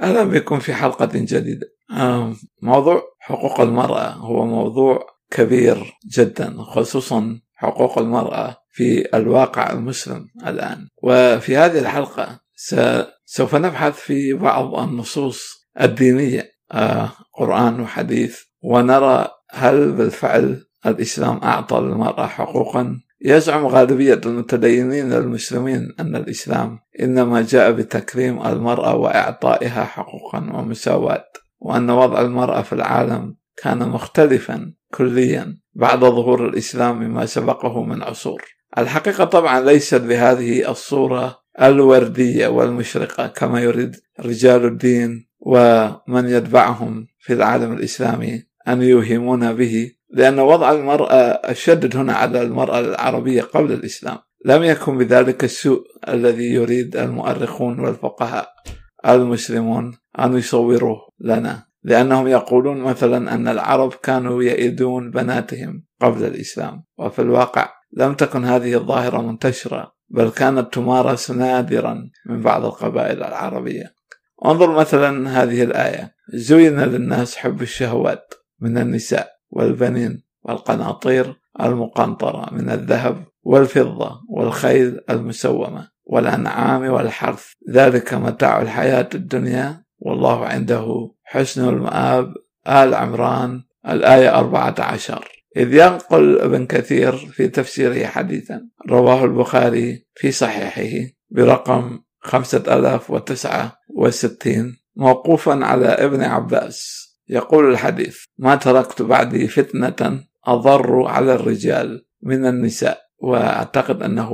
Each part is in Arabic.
أهلا بكم في حلقة جديدة؟ موضوع حقوق المرأة هو موضوع كبير جدا خصوصا حقوق المرأة في الواقع المسلم الآن. وفي هذه الحلقة سوف نبحث في بعض النصوص الدينية آه، قرآن وحديث ونرى هل بالفعل الإسلام أعطى للمراه حقوقا يزعم غالبية المتدينين المسلمين أن الإسلام إنما جاء بتكريم المرأة وإعطائها حقوقا ومساواة وأن وضع المرأة في العالم كان مختلفا كليا بعد ظهور الإسلام مما سبقه من عصور. الحقيقة طبعا ليست بهذه الصورة الوردية والمشرقة كما يريد رجال الدين ومن يتبعهم في العالم الإسلامي أن يوهمون به لأن وضع المرأة الشدد هنا على المرأة العربية قبل الإسلام. لم يكن بذلك السوء الذي يريد المؤرخون والفقهاء المسلمون أن يصوروه لنا لأنهم يقولون مثلا أن العرب كانوا يئدون بناتهم قبل الإسلام. وفي الواقع لم تكن هذه الظاهرة منتشرة بل كانت تمارس نادرا من بعض القبائل العربية. انظر مثلا هذه الآية. زين للناس حب الشهوات من النساء. والبنين والقناطير المقنطرة من الذهب والفضة والخيل المسومة والأنعام والحرث. ذلك متاع الحياة الدنيا. والله عنده حسن المآب. آل عمران الآية أربعة عشر. إذ ينقل ابن كثير في تفسيره حديثا. رواه البخاري في صحيحه برقم خمسة آلاف وتسعة وستين موقوفا على ابن عباس. يقول الحديث ما تركت بعدي فتنة أضر على الرجال من النساء. وأعتقد أنه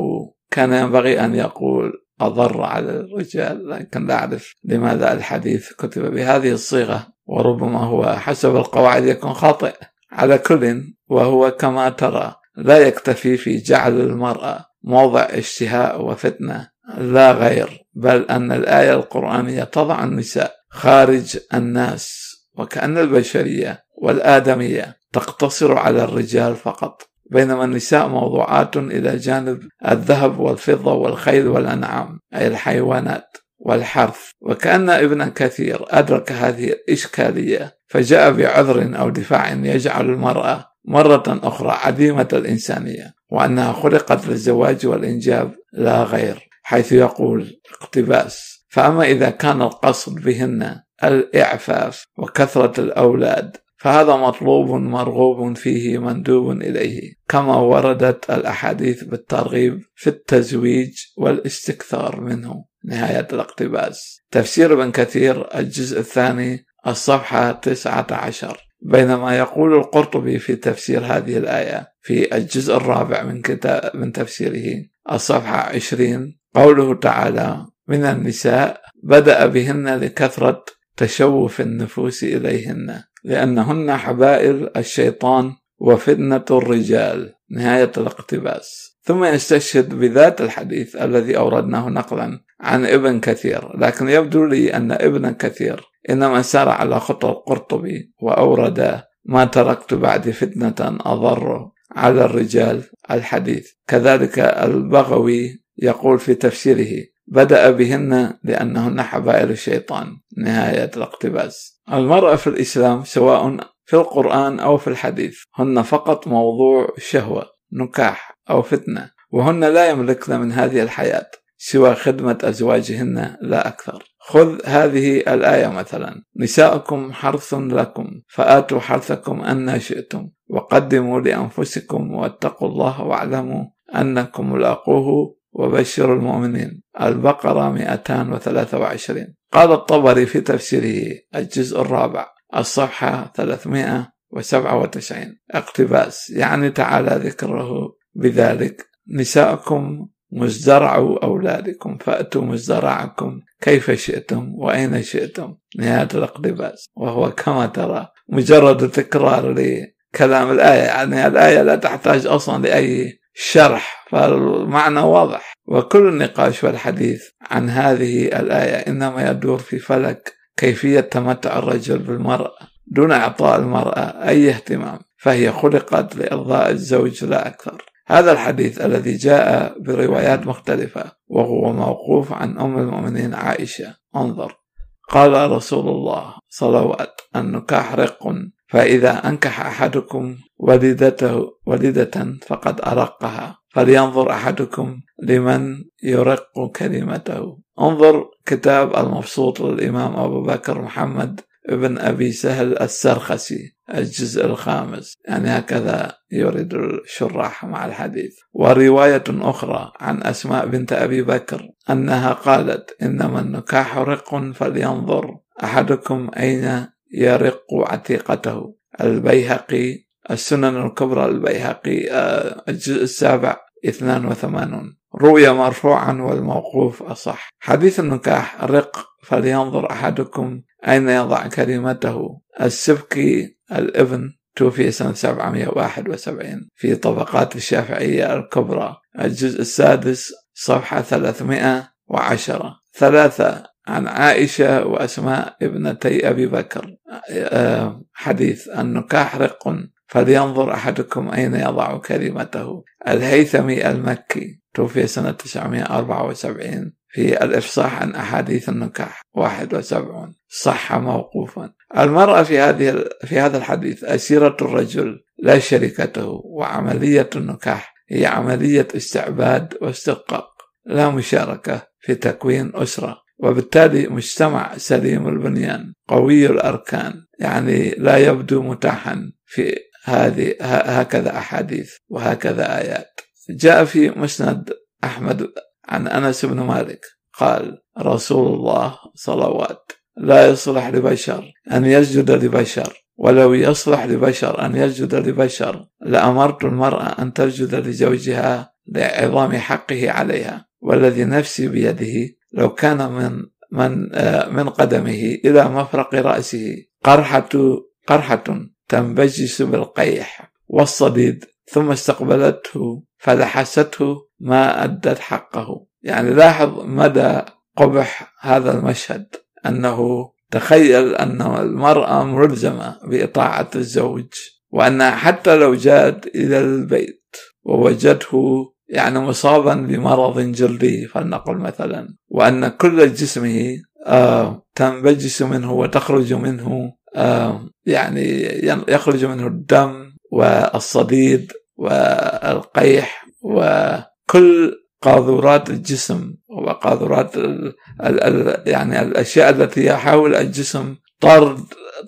كان ينبغي أن يقول أضر على الرجال لكن لا أعرف لماذا الحديث كتب بهذه الصيغة وربما هو حسب القواعد يكون خاطئ. على كل وهو كما ترى لا يكتفي في جعل المرأة موضع اشتهاء وفتنة لا غير بل أن الآية القرآنية تضع النساء خارج الناس. وكأن البشرية والآدمية تقتصر على الرجال فقط. بينما النساء موضوعات إلى جانب الذهب والفضة والخيل والأنعام أي الحيوانات والحرث. وكأن ابن كثير أدرك هذه الإشكالية فجاء بعذر أو دفاع يجعل المرأة مرة أخرى عديمة الإنسانية وأنها خلقت للزواج والإنجاب لا غير حيث يقول اقتباس فأما إذا كان القصد بهن الإعفاف وكثرة الأولاد فهذا مطلوب مرغوب فيه مندوب إليه كما وردت الأحاديث بالترغيب في التزويج والاستكثار منه. نهاية الاقتباس. تفسير ابن كثير الجزء الثاني الصفحة 19 بينما يقول القرطبي في تفسير هذه الآية في الجزء الرابع من كتاب من تفسيره الصفحة 20 قوله تعالى من النساء بدأ بهن لكثرة تشوف النفوس إليهن لأنهن حبائل الشيطان وفتنة الرجال. نهاية الاقتباس. ثم يستشهد بذات الحديث الذي أوردناه نقلا عن ابن كثير لكن يبدو لي أن ابن كثير إنما سار على خطى القرطبي وأورد ما تركت بعد فتنة أضر على الرجال الحديث. كذلك البغوي يقول في تفسيره بدأ بهن لأنهن حبائل الشيطان نهاية الاقتباس. المرأة في الإسلام سواء في القرآن أو في الحديث هن فقط موضوع شهوة نكاح أو فتنة وهن لا يملكن من هذه الحياة سوى خدمة أزواجهن لا أكثر. خذ هذه الآية مثلا. نساؤكم حرث لكم فآتوا حرثكم أن شئتم وقدموا لأنفسكم واتقوا الله واعلموا أنكم ملاقوه وبشر المؤمنين. البقرة 223 قال الطبري في تفسيره الجزء الرابع الصفحة 397 اقتباس. يعني تعالى ذكره بذلك. نساءكم مزدرع أولادكم. فأتوا مزدرعكم كيف شئتم وأين شئتم. نهاية الاقتباس. وهو كما ترى مجرد تكرار لكلام الآية. يعني الآية لا تحتاج أصلا لأي شرح فالمعنى واضح. وكل النقاش والحديث عن هذه الآية إنما يدور في فلك كيفية تمتع الرجل بالمرأة دون إعطاء المرأة أي اهتمام فهي خلقت لإرضاء الزوج لا أكثر. هذا الحديث الذي جاء بروايات مختلفة وهو موقوف عن أم المؤمنين عائشة. انظر. قال رسول الله صلوات النكاح رق. فإذا أنكح أحدكم ولدته ولدة فقد أرقها. فلينظر أحدكم لمن يرق كلمته. انظر كتاب المبسوط للإمام أبو بكر محمد ابن أبي سهل السرخسي الجزء الخامس. يعني هكذا يريد الشراح مع الحديث. ورواية أخرى عن أسماء بنت أبي بكر أنها قالت إنما النكاح رق فلينظر أحدكم أين يرق عتيقته. البيهقي السنن الكبرى البيهقي آه، الجزء السابع 82 روي مرفوعا والموقوف أصح. حديث النكاح رق فلينظر أحدكم أين يضع كلمته. السبكي الابن توفي سنة 771 في طبقات الشافعية الكبرى. الجزء السادس صفحة 310 ثلاثة عن عائشة وأسماء ابنتي أبي بكر. آه، حديث النكاح رق فلينظر أحدكم أين يضع كلمته. الهيثمي المكي توفي سنة 974 في الإفصاح عن أحاديث النكاح. 71 صح موقوفا. المرأة في هذه في هذا الحديث أسيرة الرجل لا شركته وعملية النكاح هي عملية استعباد واسترقاق لا مشاركة في تكوين أسرة. وبالتالي مجتمع سليم البنيان قوي الأركان يعني لا يبدو متاحا في هذه هكذا أحاديث وهكذا آيات. جاء في مسند أحمد عن أنس بن مالك قال رسول الله صلوات لا يصلح لبشر أن يسجد لبشر ولو يصلح لبشر أن يسجد لبشر لأمرت المرأة أن تسجد لزوجها لعظام حقه عليها والذي نفسي بيده لو كان من من آه، من قدمه إلى مفرق رأسه قرحة قرحة تنبجس بالقيح والصديد ثم استقبلته فلحسته ما أدت حقه. يعني لاحظ مدى قبح هذا المشهد أنه تخيل أن المرأة ملزمة بإطاعة الزوج وأنها حتى لو جاءت إلى البيت ووجدته يعني مصابا بمرض جلدي فلنقل مثلا. وأن كل جسمه آه تنبجس منه وتخرج منه آه يعني يخرج منه الدم والصديد والقيح وكل قاذورات الجسم وقاذورات ال ال ال يعني الأشياء التي يحاول الجسم طرد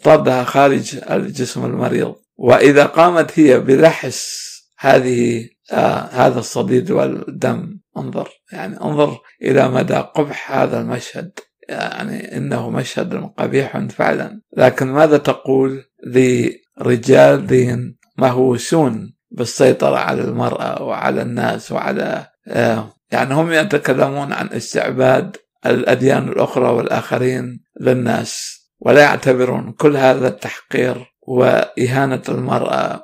طردها خارج الجسم المريض. وإذا قامت هي بلحس هذه آه هذا الصديد والدم انظر يعني انظر إلى مدى قبح هذا المشهد. يعني إنه مشهد قبيح فعلا. لكن ماذا تقول لرجال دين مهووسون بالسيطرة على المرأة وعلى الناس وعلى آه، يعني هم يتكلمون عن استعباد الأديان الأخرى والآخرين للناس ولا يعتبرون كل هذا التحقير وإهانة المرأة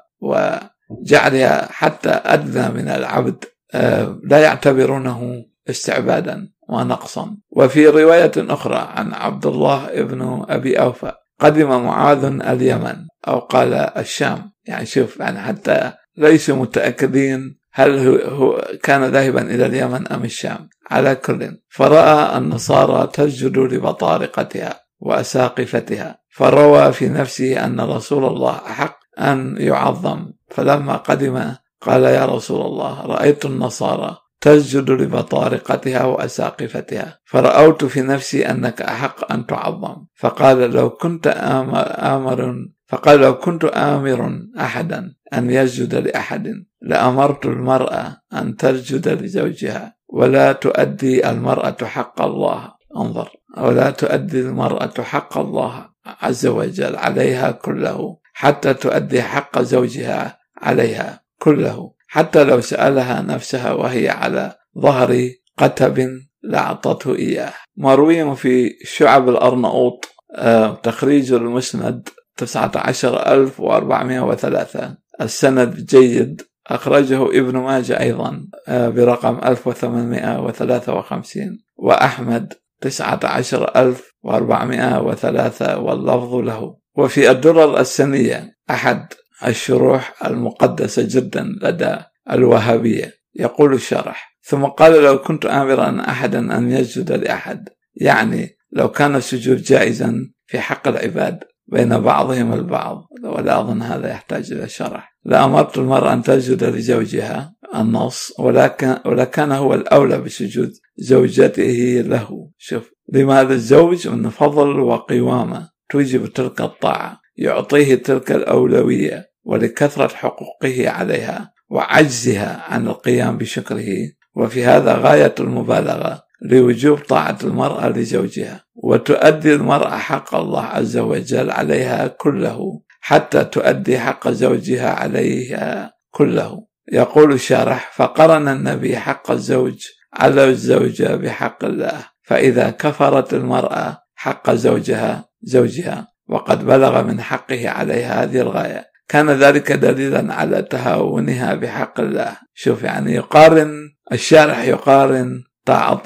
وجعلها حتى أدنى من العبد آه، لا يعتبرونه استعبادا ونقصا. وفي رواية أخرى عن عبد الله ابن أبي أوفى قدم معاذ اليمن أو قال الشام. يعني شوف يعني حتى ليسوا متأكدين هل هو كان ذاهبا إلى اليمن أم الشام. على كل فرأى النصارى تسجد لبطارقتها وأساقفتها فروى في نفسه أن رسول الله أحق أن يعظم فلما قدم قال يا رسول الله رأيت النصارى تسجد لبطارقتها وأساقفتها فرأوت في نفسي أنك أحق أن تعظم. فقال لو كنت آمر, آمر فقال لو كنت آمر أحدا أن يسجد لأحد لأمرت المرأة أن تسجد لزوجها ولا تؤدي المرأة حق الله. انظر ولا تؤدي المرأة حق الله عز وجل عليها كله. حتى تؤدي حق زوجها عليها كله حتى لو سألها نفسها وهي على ظهر قتب لأعطته إياه. مروي في شعب الأرناؤوط آه، تخريج المسند 19403 السند جيد أخرجه ابن ماجه أيضا آه، برقم 1853 وأحمد 19403 واللفظ له. وفي الدرر السنية أحد الشروح المقدسة جدا لدى الوهابية. يقول الشرح ثم قال لو كنت آمرا أحدا أن يسجد لأحد. يعني لو كان السجود جائزا في حق العباد بين بعضهم البعض. ولا أظن هذا يحتاج إلى شرح. لأمرت المرأة أن تسجد لزوجها النص ولكن ولكان هو الأولى بسجود زوجته له. شوف لماذا الزوج من فضل وقوامة؟ توجب تلك الطاعة يعطيه تلك الأولوية ولكثرة حقوقه عليها وعجزها عن القيام بشكره. وفي هذا غاية المبالغة لوجوب طاعة المرأة لزوجها وتؤدي المرأة حق الله عز وجل عليها كله حتى تؤدي حق زوجها عليها كله. يقول الشارح فقرن النبي حق الزوج على الزوجة بحق الله فإذا كفرت المرأة حق زوجها زوجها وقد بلغ من حقه عليها هذه الغاية. كان ذلك دليلا على تهاونها بحق الله. شوف يعني يقارن الشارح يقارن طاعة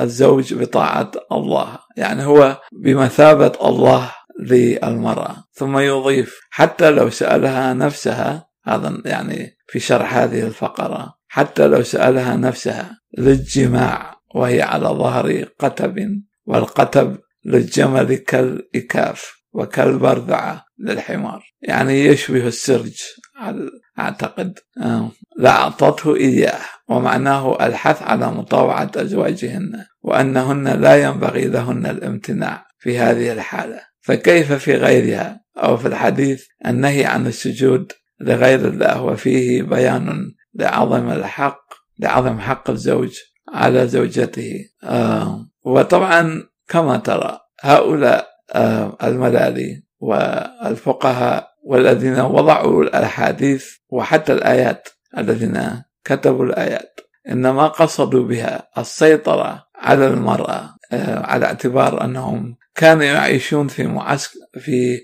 الزوج بطاعة الله. يعني هو بمثابة الله للمرأة. ثم يضيف حتى لو سألها نفسها هذا يعني في شرح هذه الفقرة حتى لو سألها نفسها للجماع وهي على ظهر قتب والقتب للجمل كالإكاف وكالبرذعة للحمار. يعني يشبه السرج أعتقد. آه، لأعطته إياه ومعناه الحث على مطاوعة أزواجهن وأنهن لا ينبغي لهن الامتناع في هذه الحالة. فكيف في غيرها؟ أو في الحديث النهي عن السجود لغير الله وفيه بيان لعظم الحق لعظم حق الزوج على زوجته. آه. وطبعا كما ترى هؤلاء الملالي والفقهاء والذين وضعوا الأحاديث وحتى الآيات الذين كتبوا الآيات إنما قصدوا بها السيطرة على المرأة آه على اعتبار أنهم كانوا يعيشون في معسكر في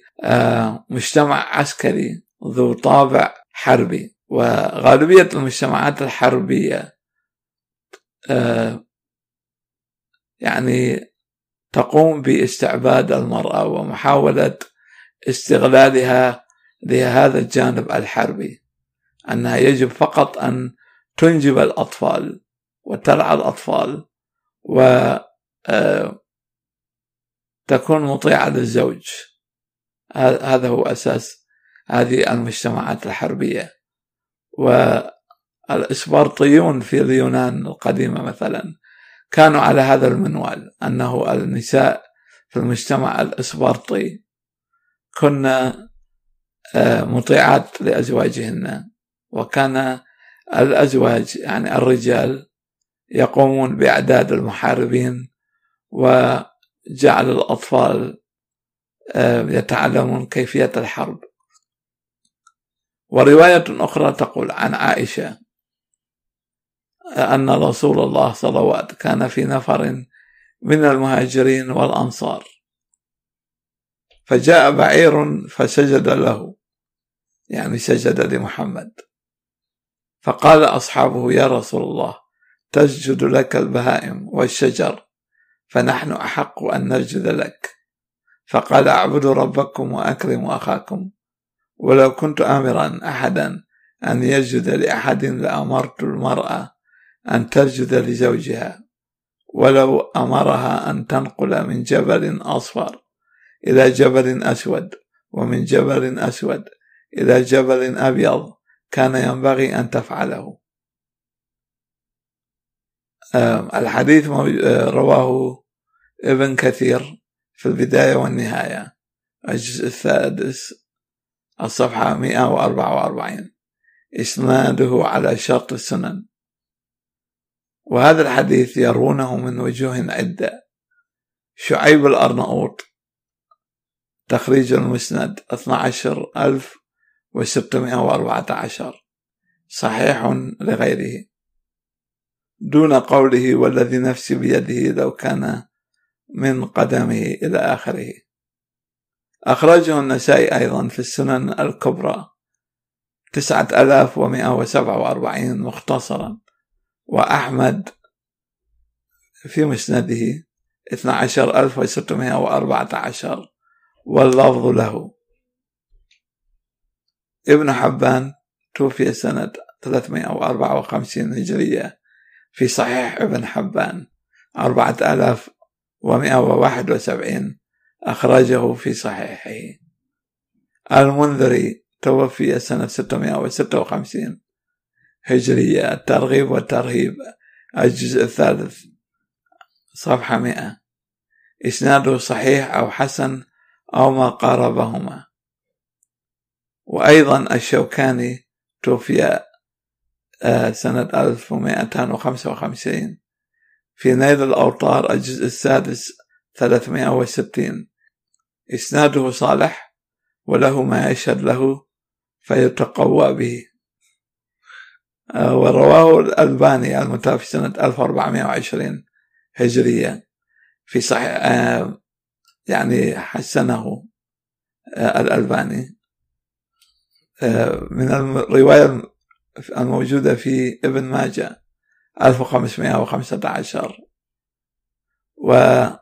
مجتمع عسكري ذو طابع حربي. وغالبية المجتمعات الحربية آه، يعني تقوم باستعباد المرأة ومحاولة استغلالها لهذا الجانب الحربي أنها يجب فقط أن تنجب الأطفال وترعى الأطفال و آه، تكون مطيعة للزوج. هذا هو أساس هذه المجتمعات الحربية. والإسبرطيون في اليونان القديمة مثلا كانوا على هذا المنوال أنه النساء في المجتمع الإسبرطي كن آه، مطيعات لأزواجهن وكان الأزواج يعني الرجال يقومون بإعداد المحاربين وجعل الأطفال آه، يتعلمون كيفية الحرب. ورواية أخرى تقول عن عائشة أن رسول الله صلوات كان في نفر من المهاجرين والأنصار. فجاء بعير فسجد له يعني سجد لمحمد. فقال أصحابه يا رسول الله تسجد لك البهائم والشجر فنحن أحق أن نسجد لك. فقال أعبدوا ربكم وأكرموا أخاكم ولو كنت آمرا أحدا أن يسجد لأحد لأمرت المرأة أن تسجد لزوجها ولو أمرها أن تنقل من جبل أصفر إلى جبل أسود ومن جبل أسود إلى جبل أبيض كان ينبغي أن تفعله. الحديث رواه ابن كثير في البداية والنهاية الجزء السادس الصفحة 144 إسناده على شرط السنن. وهذا الحديث يرونه من وجوه عدة. شعيب الأرناؤوط تخريج المسند 12614 صحيح لغيره. دون قوله والذي نفسي بيده لو كان من قدمه إلى آخره. أخرجه النسائي أيضا في السنن الكبرى تسعة ألاف ومائة وسبعة وأربعين مختصرا. وأحمد في مسنده اثنى عشر ألف وستمائة وأربعة عشر. واللفظ له. ابن حبان توفي سنة 354 هجرية في صحيح ابن حبان أربعة آلاف وسبعين أخرجه في صحيحه. المنذري توفي سنة 656 هجرية الترغيب والترهيب. الجزء الثالث صفحة 100 إسناده صحيح أو حسن أو ما قاربهما. وأيضا الشوكاني توفي آه، سنة 1255 في نيل الأوطار الجزء السادس 360 إسناده صالح وله ما يشهد له فيتقوى به. ورواه الألباني المتوفي سنة 1420 هجرية في صحيح آه، يعني حسنه الألباني. من الرواية الموجودة في ابن ماجه 1515 ونقله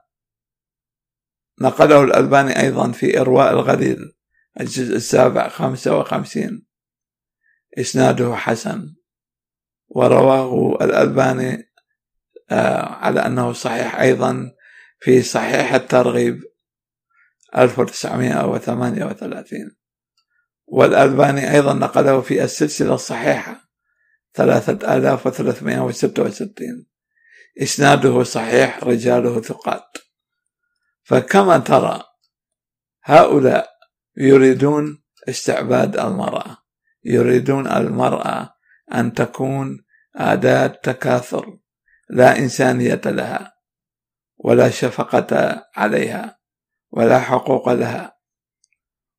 الألباني أيضا في إرواء الغليل الجزء السابع 55 إسناده حسن. ورواه الألباني آه، على أنه صحيح أيضا في صحيح الترغيب 1938 والألباني أيضا نقله في السلسلة الصحيحة ثلاثة آلاف وثلاثمائة وستة وستين. إسناده صحيح رجاله ثقات. فكما ترى هؤلاء يريدون استعباد المرأة يريدون المرأة أن تكون أداة تكاثر لا إنسانية لها ولا شفقة عليها ولا حقوق لها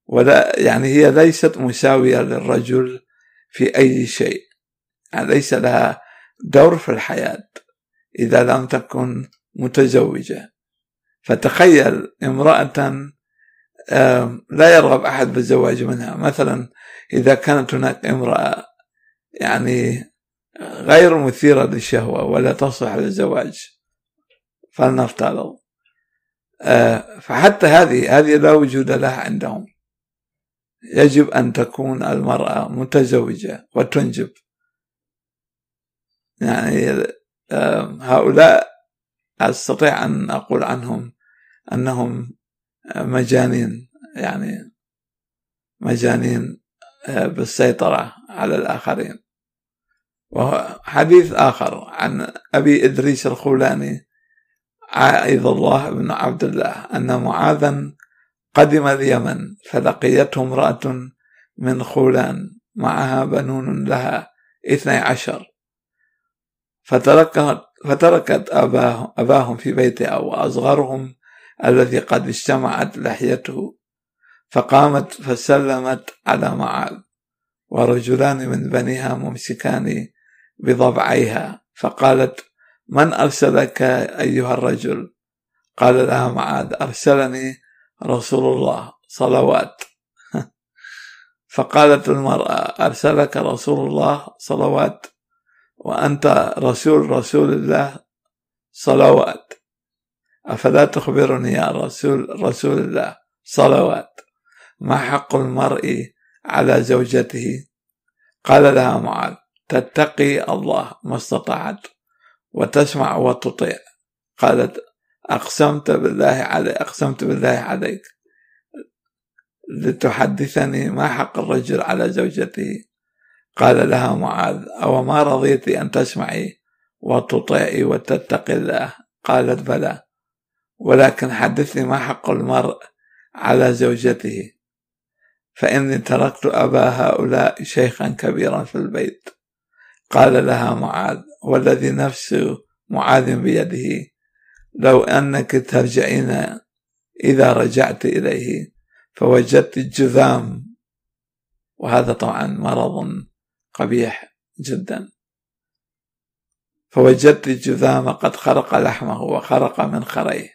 ولا يعني هي ليست مساوية للرجل في أي شيء يعني ليس لها دور في الحياة إذا لم تكن متزوجة. فتخيل امرأة لا يرغب أحد بالزواج منها. مثلا إذا كانت هناك امرأة يعني غير مثيرة للشهوة ولا تصلح للزواج. فلنفترض. آه، فحتى هذه هذه لا وجود لها عندهم. يجب أن تكون المرأة متزوجة وتنجب. يعني هؤلاء أستطيع أن أقول عنهم أنهم مجانين يعني مجانين آه، بالسيطرة على الآخرين. وحديث آخر عن أبي إدريس الخولاني عائذ الله بن عبد الله أن معاذا قدم اليمن فلقيته امرأة من خولان معها بنون لها اثني عشر. فتركت, فتركت أباه أباهم في بيتها وأصغرهم الذي قد اجتمعت لحيته فقامت فسلمت على معاذ. ورجلان من بنيها ممسكان بضبعيها. فقالت من أرسلك أيها الرجل؟ قال لها معاذ أرسلني رسول الله. صلوات. فقالت المرأة أرسلك رسول الله؟ صلوات. وأنت رسول رسول الله؟ صلوات. أفلا تخبرني يا رسول رسول الله؟ صلوات. ما حق المرء على زوجته؟ قال لها معاذ تتقي الله ما استطعت وتسمع وتطيع. قالت أقسمت بالله علي أقسمت بالله عليك لتحدثني ما حق الرجل على زوجته. قال لها معاذ أو ما رضيت أن تسمعي وتطيعي وتتقي الله؟ قالت بلى. ولكن حدثني ما حق المرء على زوجته فإني تركت أبا هؤلاء شيخا كبيرا في البيت. قال لها معاذ والذي نفس معاذ بيده لو أنك ترجعين إذا رجعت إليه فوجدت الجذام. وهذا طبعا مرض قبيح جدا. فوجدت الجذام قد خرق لحمه وخرق من خريه.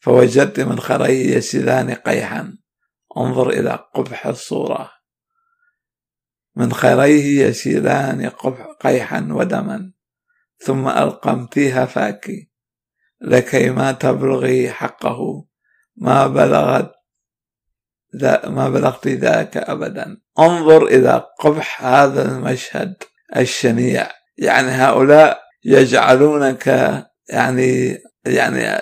فوجدت من خريه يسيلان قيحا. انظر إلى قبح الصورة. من خريه يسيلان قبح قيحا ودما ثم ألقمتيها فاكي لكي ما تبلغي حقه ما بلغت ما بلغت ذاك أبدا. انظر إلى قبح هذا المشهد الشنيع. يعني هؤلاء يجعلونك يعني يعني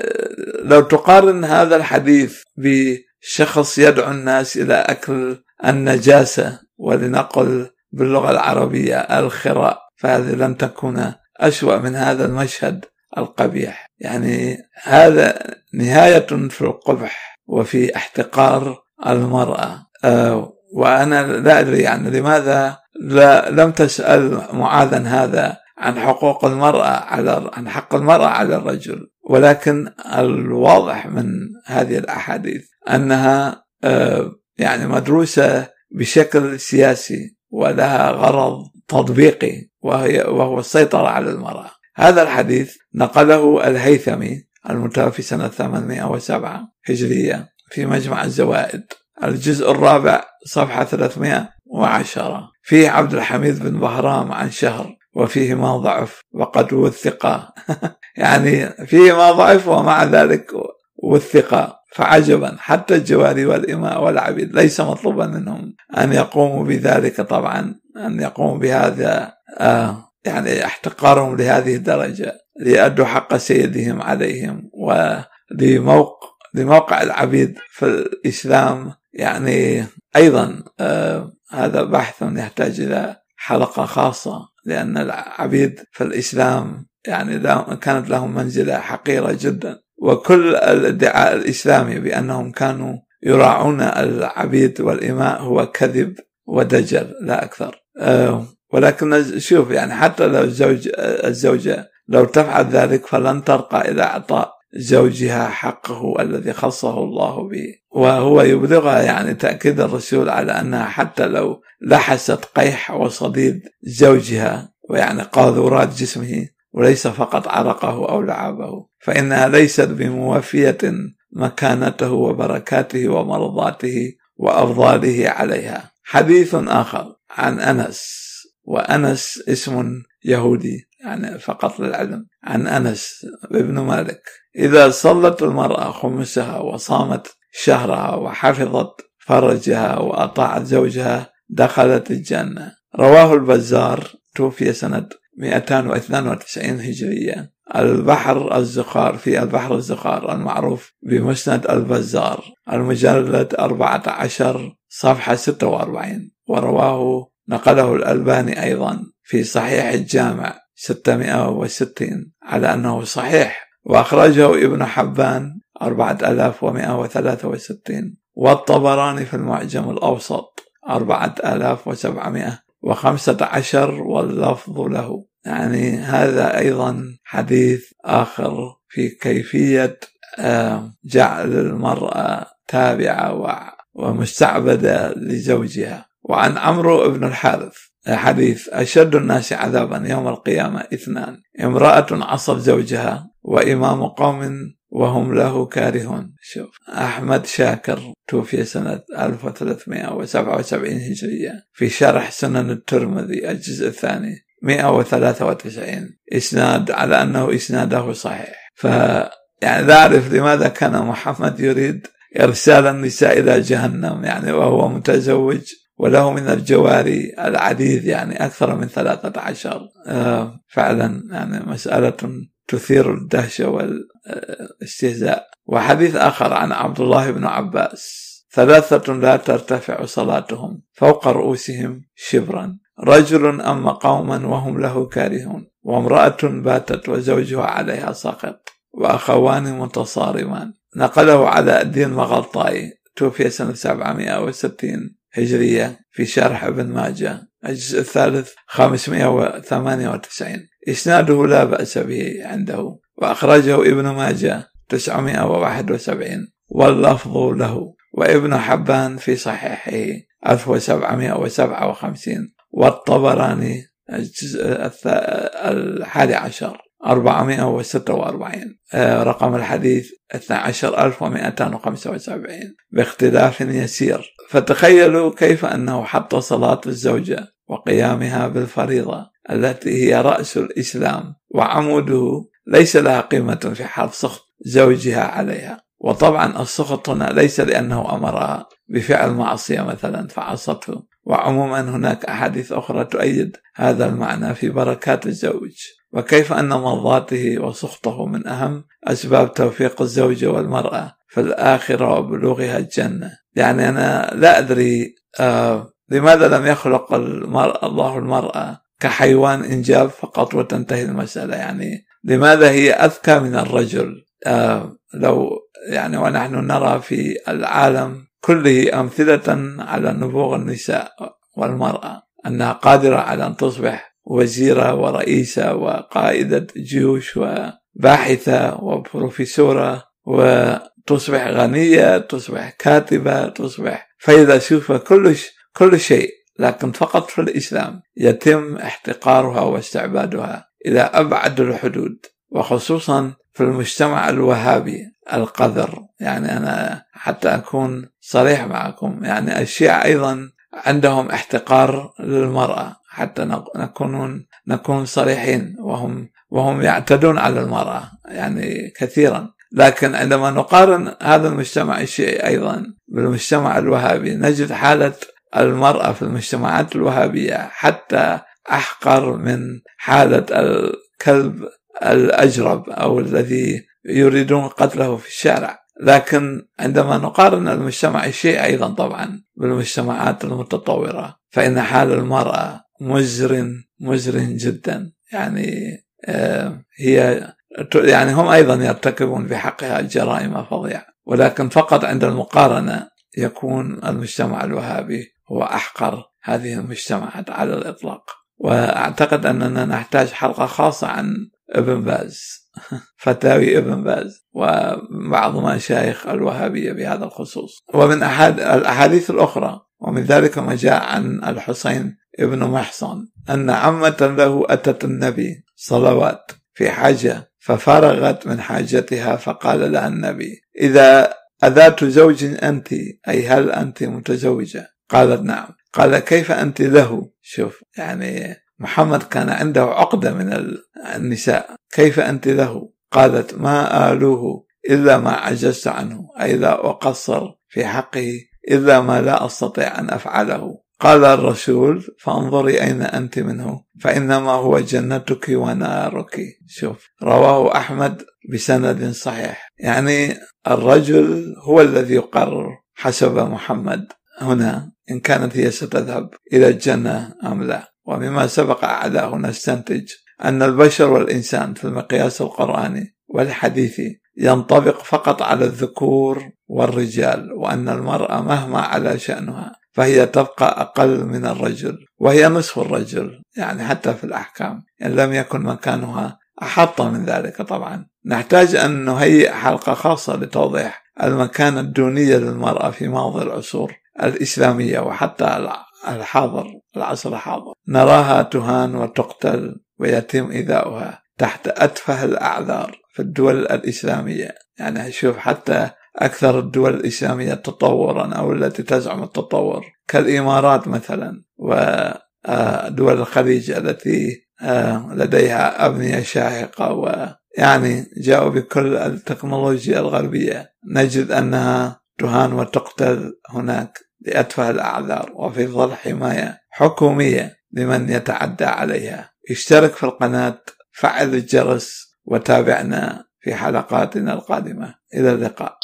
لو تقارن هذا الحديث بشخص يدعو الناس إلى أكل النجاسة ولنقل باللغة العربية الخراء فهذه لم تكن أسوأ من هذا المشهد القبيح. يعني هذا نهاية في القبح وفي احتقار المرأة. أه وأنا لا أدري يعني لماذا لا لم تسأل معاذا هذا عن حقوق المرأة على عن حق المرأة على الرجل. ولكن الواضح من هذه الأحاديث أنها أه يعني مدروسة بشكل سياسي ولها غرض تطبيقي وهي وهو السيطرة على المرأة. هذا الحديث نقله الهيثمي المتوفي سنة 807 هجرية في مجمع الزوائد. الجزء الرابع صفحة 310 فيه عبد الحميد بن بهرام عن شهر وفيه ما ضعف وقد وثق يعني فيه ما ضعف ومع ذلك وثق فعجبا. حتى الجواري والإماء والعبيد ليس مطلوبا منهم أن يقوموا بذلك طبعا أن يقوموا بهذا آه يعني احتقارهم لهذه الدرجة ليأدوا حق سيدهم عليهم ولموقع لموقع العبيد في الإسلام. يعني أيضا آه هذا بحث يحتاج إلى حلقة خاصة لأن العبيد في الإسلام يعني كانت لهم منزلة حقيرة جدا. وكل الادعاء الإسلامي بأنهم كانوا يراعون العبيد والإماء هو كذب ودجل لا أكثر. آه، ولكن شوف يعني حتى لو الزوج الزوجة لو تفعل ذلك فلن ترقى إلى إعطاء زوجها حقه الذي خصه الله به. وهو يبلغها يعني تأكيد الرسول على أنها حتى لو لحست قيح وصديد زوجها ويعني قاذورات جسمه وليس فقط عرقه أو لعابه. فإنها ليست بموفية مكانته وبركاته ومرضاته وأفضاله عليها. حديث آخر عن أنس وأنس اسم يهودي يعني فقط للعلم. عن أنس ابن مالك. إذا صلت المرأة خمسها وصامت شهرها وحفظت فرجها وأطاعت زوجها دخلت الجنة. رواه البزار توفي سنة 292 هجرية. البحر الزخار في البحر الزخار المعروف بمسند البزار المجلد 14 صفحة 46 ورواه نقله الألباني أيضا في صحيح الجامع 660 على أنه صحيح. وأخرجه ابن حبان 4163 والطبراني في المعجم الأوسط 4715 واللفظ له. يعني هذا أيضا حديث آخر في كيفية آه، جعل المرأة تابعة ومستعبدة لزوجها. وعن عمرو بن الحارث حديث أشد الناس عذابا يوم القيامة إثنان. امرأة عصت زوجها وإمام قوم وهم له كارهون. شوف أحمد شاكر توفي سنة 1377 هجرية في شرح سنن الترمذي الجزء الثاني. 193 إسناد على أنه إسناده صحيح. ف يعني لا أعرف لماذا كان محمد يريد إرسال النساء إلى جهنم يعني وهو متزوج وله من الجواري العديد يعني أكثر من ثلاثة عشر. آه، فعلا يعني مسألة تثير الدهشة والاستهزاء. وحديث آخر عن عبد الله بن عباس ثلاثة لا ترتفع صلاتهم فوق رؤوسهم شبرا. رجل أما قوما وهم له كارهون وامرأة باتت وزوجها عليها ساقط وأخوان متصارمان. نقله على الدين مغلطاي توفي سنة 760 هجرية في شرح ابن ماجه. الجزء الثالث 598 إسناده لا بأس به عنده وأخرجه ابن ماجه 971 واللفظ له. وابن حبان في صحيحه 1757 والطبراني الجزء الحادي عشر 446 آه، رقم الحديث 12275 باختلاف يسير. فتخيلوا كيف أنه حط صلاة الزوجة وقيامها بالفريضة التي هي رأس الإسلام وعموده ليس لها قيمة في حال سخط زوجها عليها. وطبعا السخط هنا ليس لأنه أمرها بفعل معصية مثلا فعصته. وعموما هناك أحاديث أخرى تؤيد هذا المعنى في بركات الزوج. وكيف أن مرضاته وسخطه من أهم أسباب توفيق الزوجة والمرأة في الآخرة وبلوغها الجنة؟ يعني أنا لا أدري آه لماذا لم يخلق المرأة الله المرأة كحيوان إنجاب فقط وتنتهي المسألة؟ يعني لماذا هي أذكى من الرجل؟ آه لو يعني ونحن نرى في العالم كله أمثلة على نبوغ النساء والمرأة أنها قادرة على أن تصبح وزيرة ورئيسة وقائدة جيوش وباحثة وبروفيسورة وتصبح غنية تصبح كاتبة تصبح فيلسوفة كل كل شيء. لكن فقط في الإسلام يتم احتقارها واستعبادها إلى أبعد الحدود وخصوصا في المجتمع الوهابي. القذر يعني أنا حتى أكون صريح معكم. يعني الشيعة أيضا عندهم احتقار للمرأة. حتى نكون نكون صريحين وهم وهم يعتدون على المرأة. يعني كثيرا. لكن عندما نقارن هذا المجتمع الشيعي أيضا بالمجتمع الوهابي نجد حالة المرأة في المجتمعات الوهابية حتى أحقر من حالة الكلب الأجرب أو الذي يريدون قتله في الشارع. لكن عندما نقارن المجتمع الشيعي أيضا طبعا بالمجتمعات المتطورة فإن حال المرأة مزر مزر جدا. يعني آه، هي يعني هم أيضا يرتكبون بحقها جرائم فظيعة ولكن فقط عند المقارنة يكون المجتمع الوهابي هو أحقر هذه المجتمعات على الإطلاق. وأعتقد أننا نحتاج حلقة خاصة عن ابن باز. فتاوي ابن باز وبعض مشايخ الوهابية بهذا الخصوص. ومن أحد الأحاديث الأخرى ومن ذلك ما جاء عن الحسين ابن محصن أن عمة له أتت النبي صلوات في حاجة ففرغت من حاجتها فقال لها النبي إذا أذات زوج أنت أي هل أنت متزوجة؟ قالت نعم. قال كيف أنت له؟ شوف يعني محمد كان عنده عقدة من النساء. كيف أنت له؟ قالت ما آلوه إلا ما عجزت عنه أي لا أقصر في حقه إلا ما لا أستطيع أن أفعله. قال الرسول فانظري أين أنت منه فإنما هو جنتك ونارك. شوف رواه أحمد بسند صحيح. يعني الرجل هو الذي يقرر حسب محمد. هنا إن كانت هي ستذهب إلى الجنة أم لا. ومما سبق أعداه نستنتج أن البشر والإنسان في المقياس القرآني والحديثي ينطبق فقط على الذكور والرجال وأن المرأة مهما على شأنها فهي تبقى أقل من الرجل وهي نصف الرجل يعني حتى في الأحكام إن لم يكن مكانها أحط من ذلك طبعا. نحتاج أن نهيئ حلقة خاصة لتوضيح المكانة الدونية للمرأة في ماضي العصور الإسلامية وحتى الحاضر العصر الحاضر نراها تهان وتقتل ويتم إيذاؤها تحت أتفه الأعذار في الدول الإسلامية. يعني شوف حتى أكثر الدول الإسلامية تطورا أو التي تزعم التطور. كالإمارات مثلا ودول الخليج التي آه، لديها أبنية شاهقة ويعني جاءوا بكل التكنولوجيا الغربية. نجد أنها تهان وتقتل هناك. لأتفه الأعذار وفي ظل حماية حكومية لمن يتعدى عليها. اشترك في القناة فعل الجرس وتابعنا في حلقاتنا القادمة. إلى اللقاء.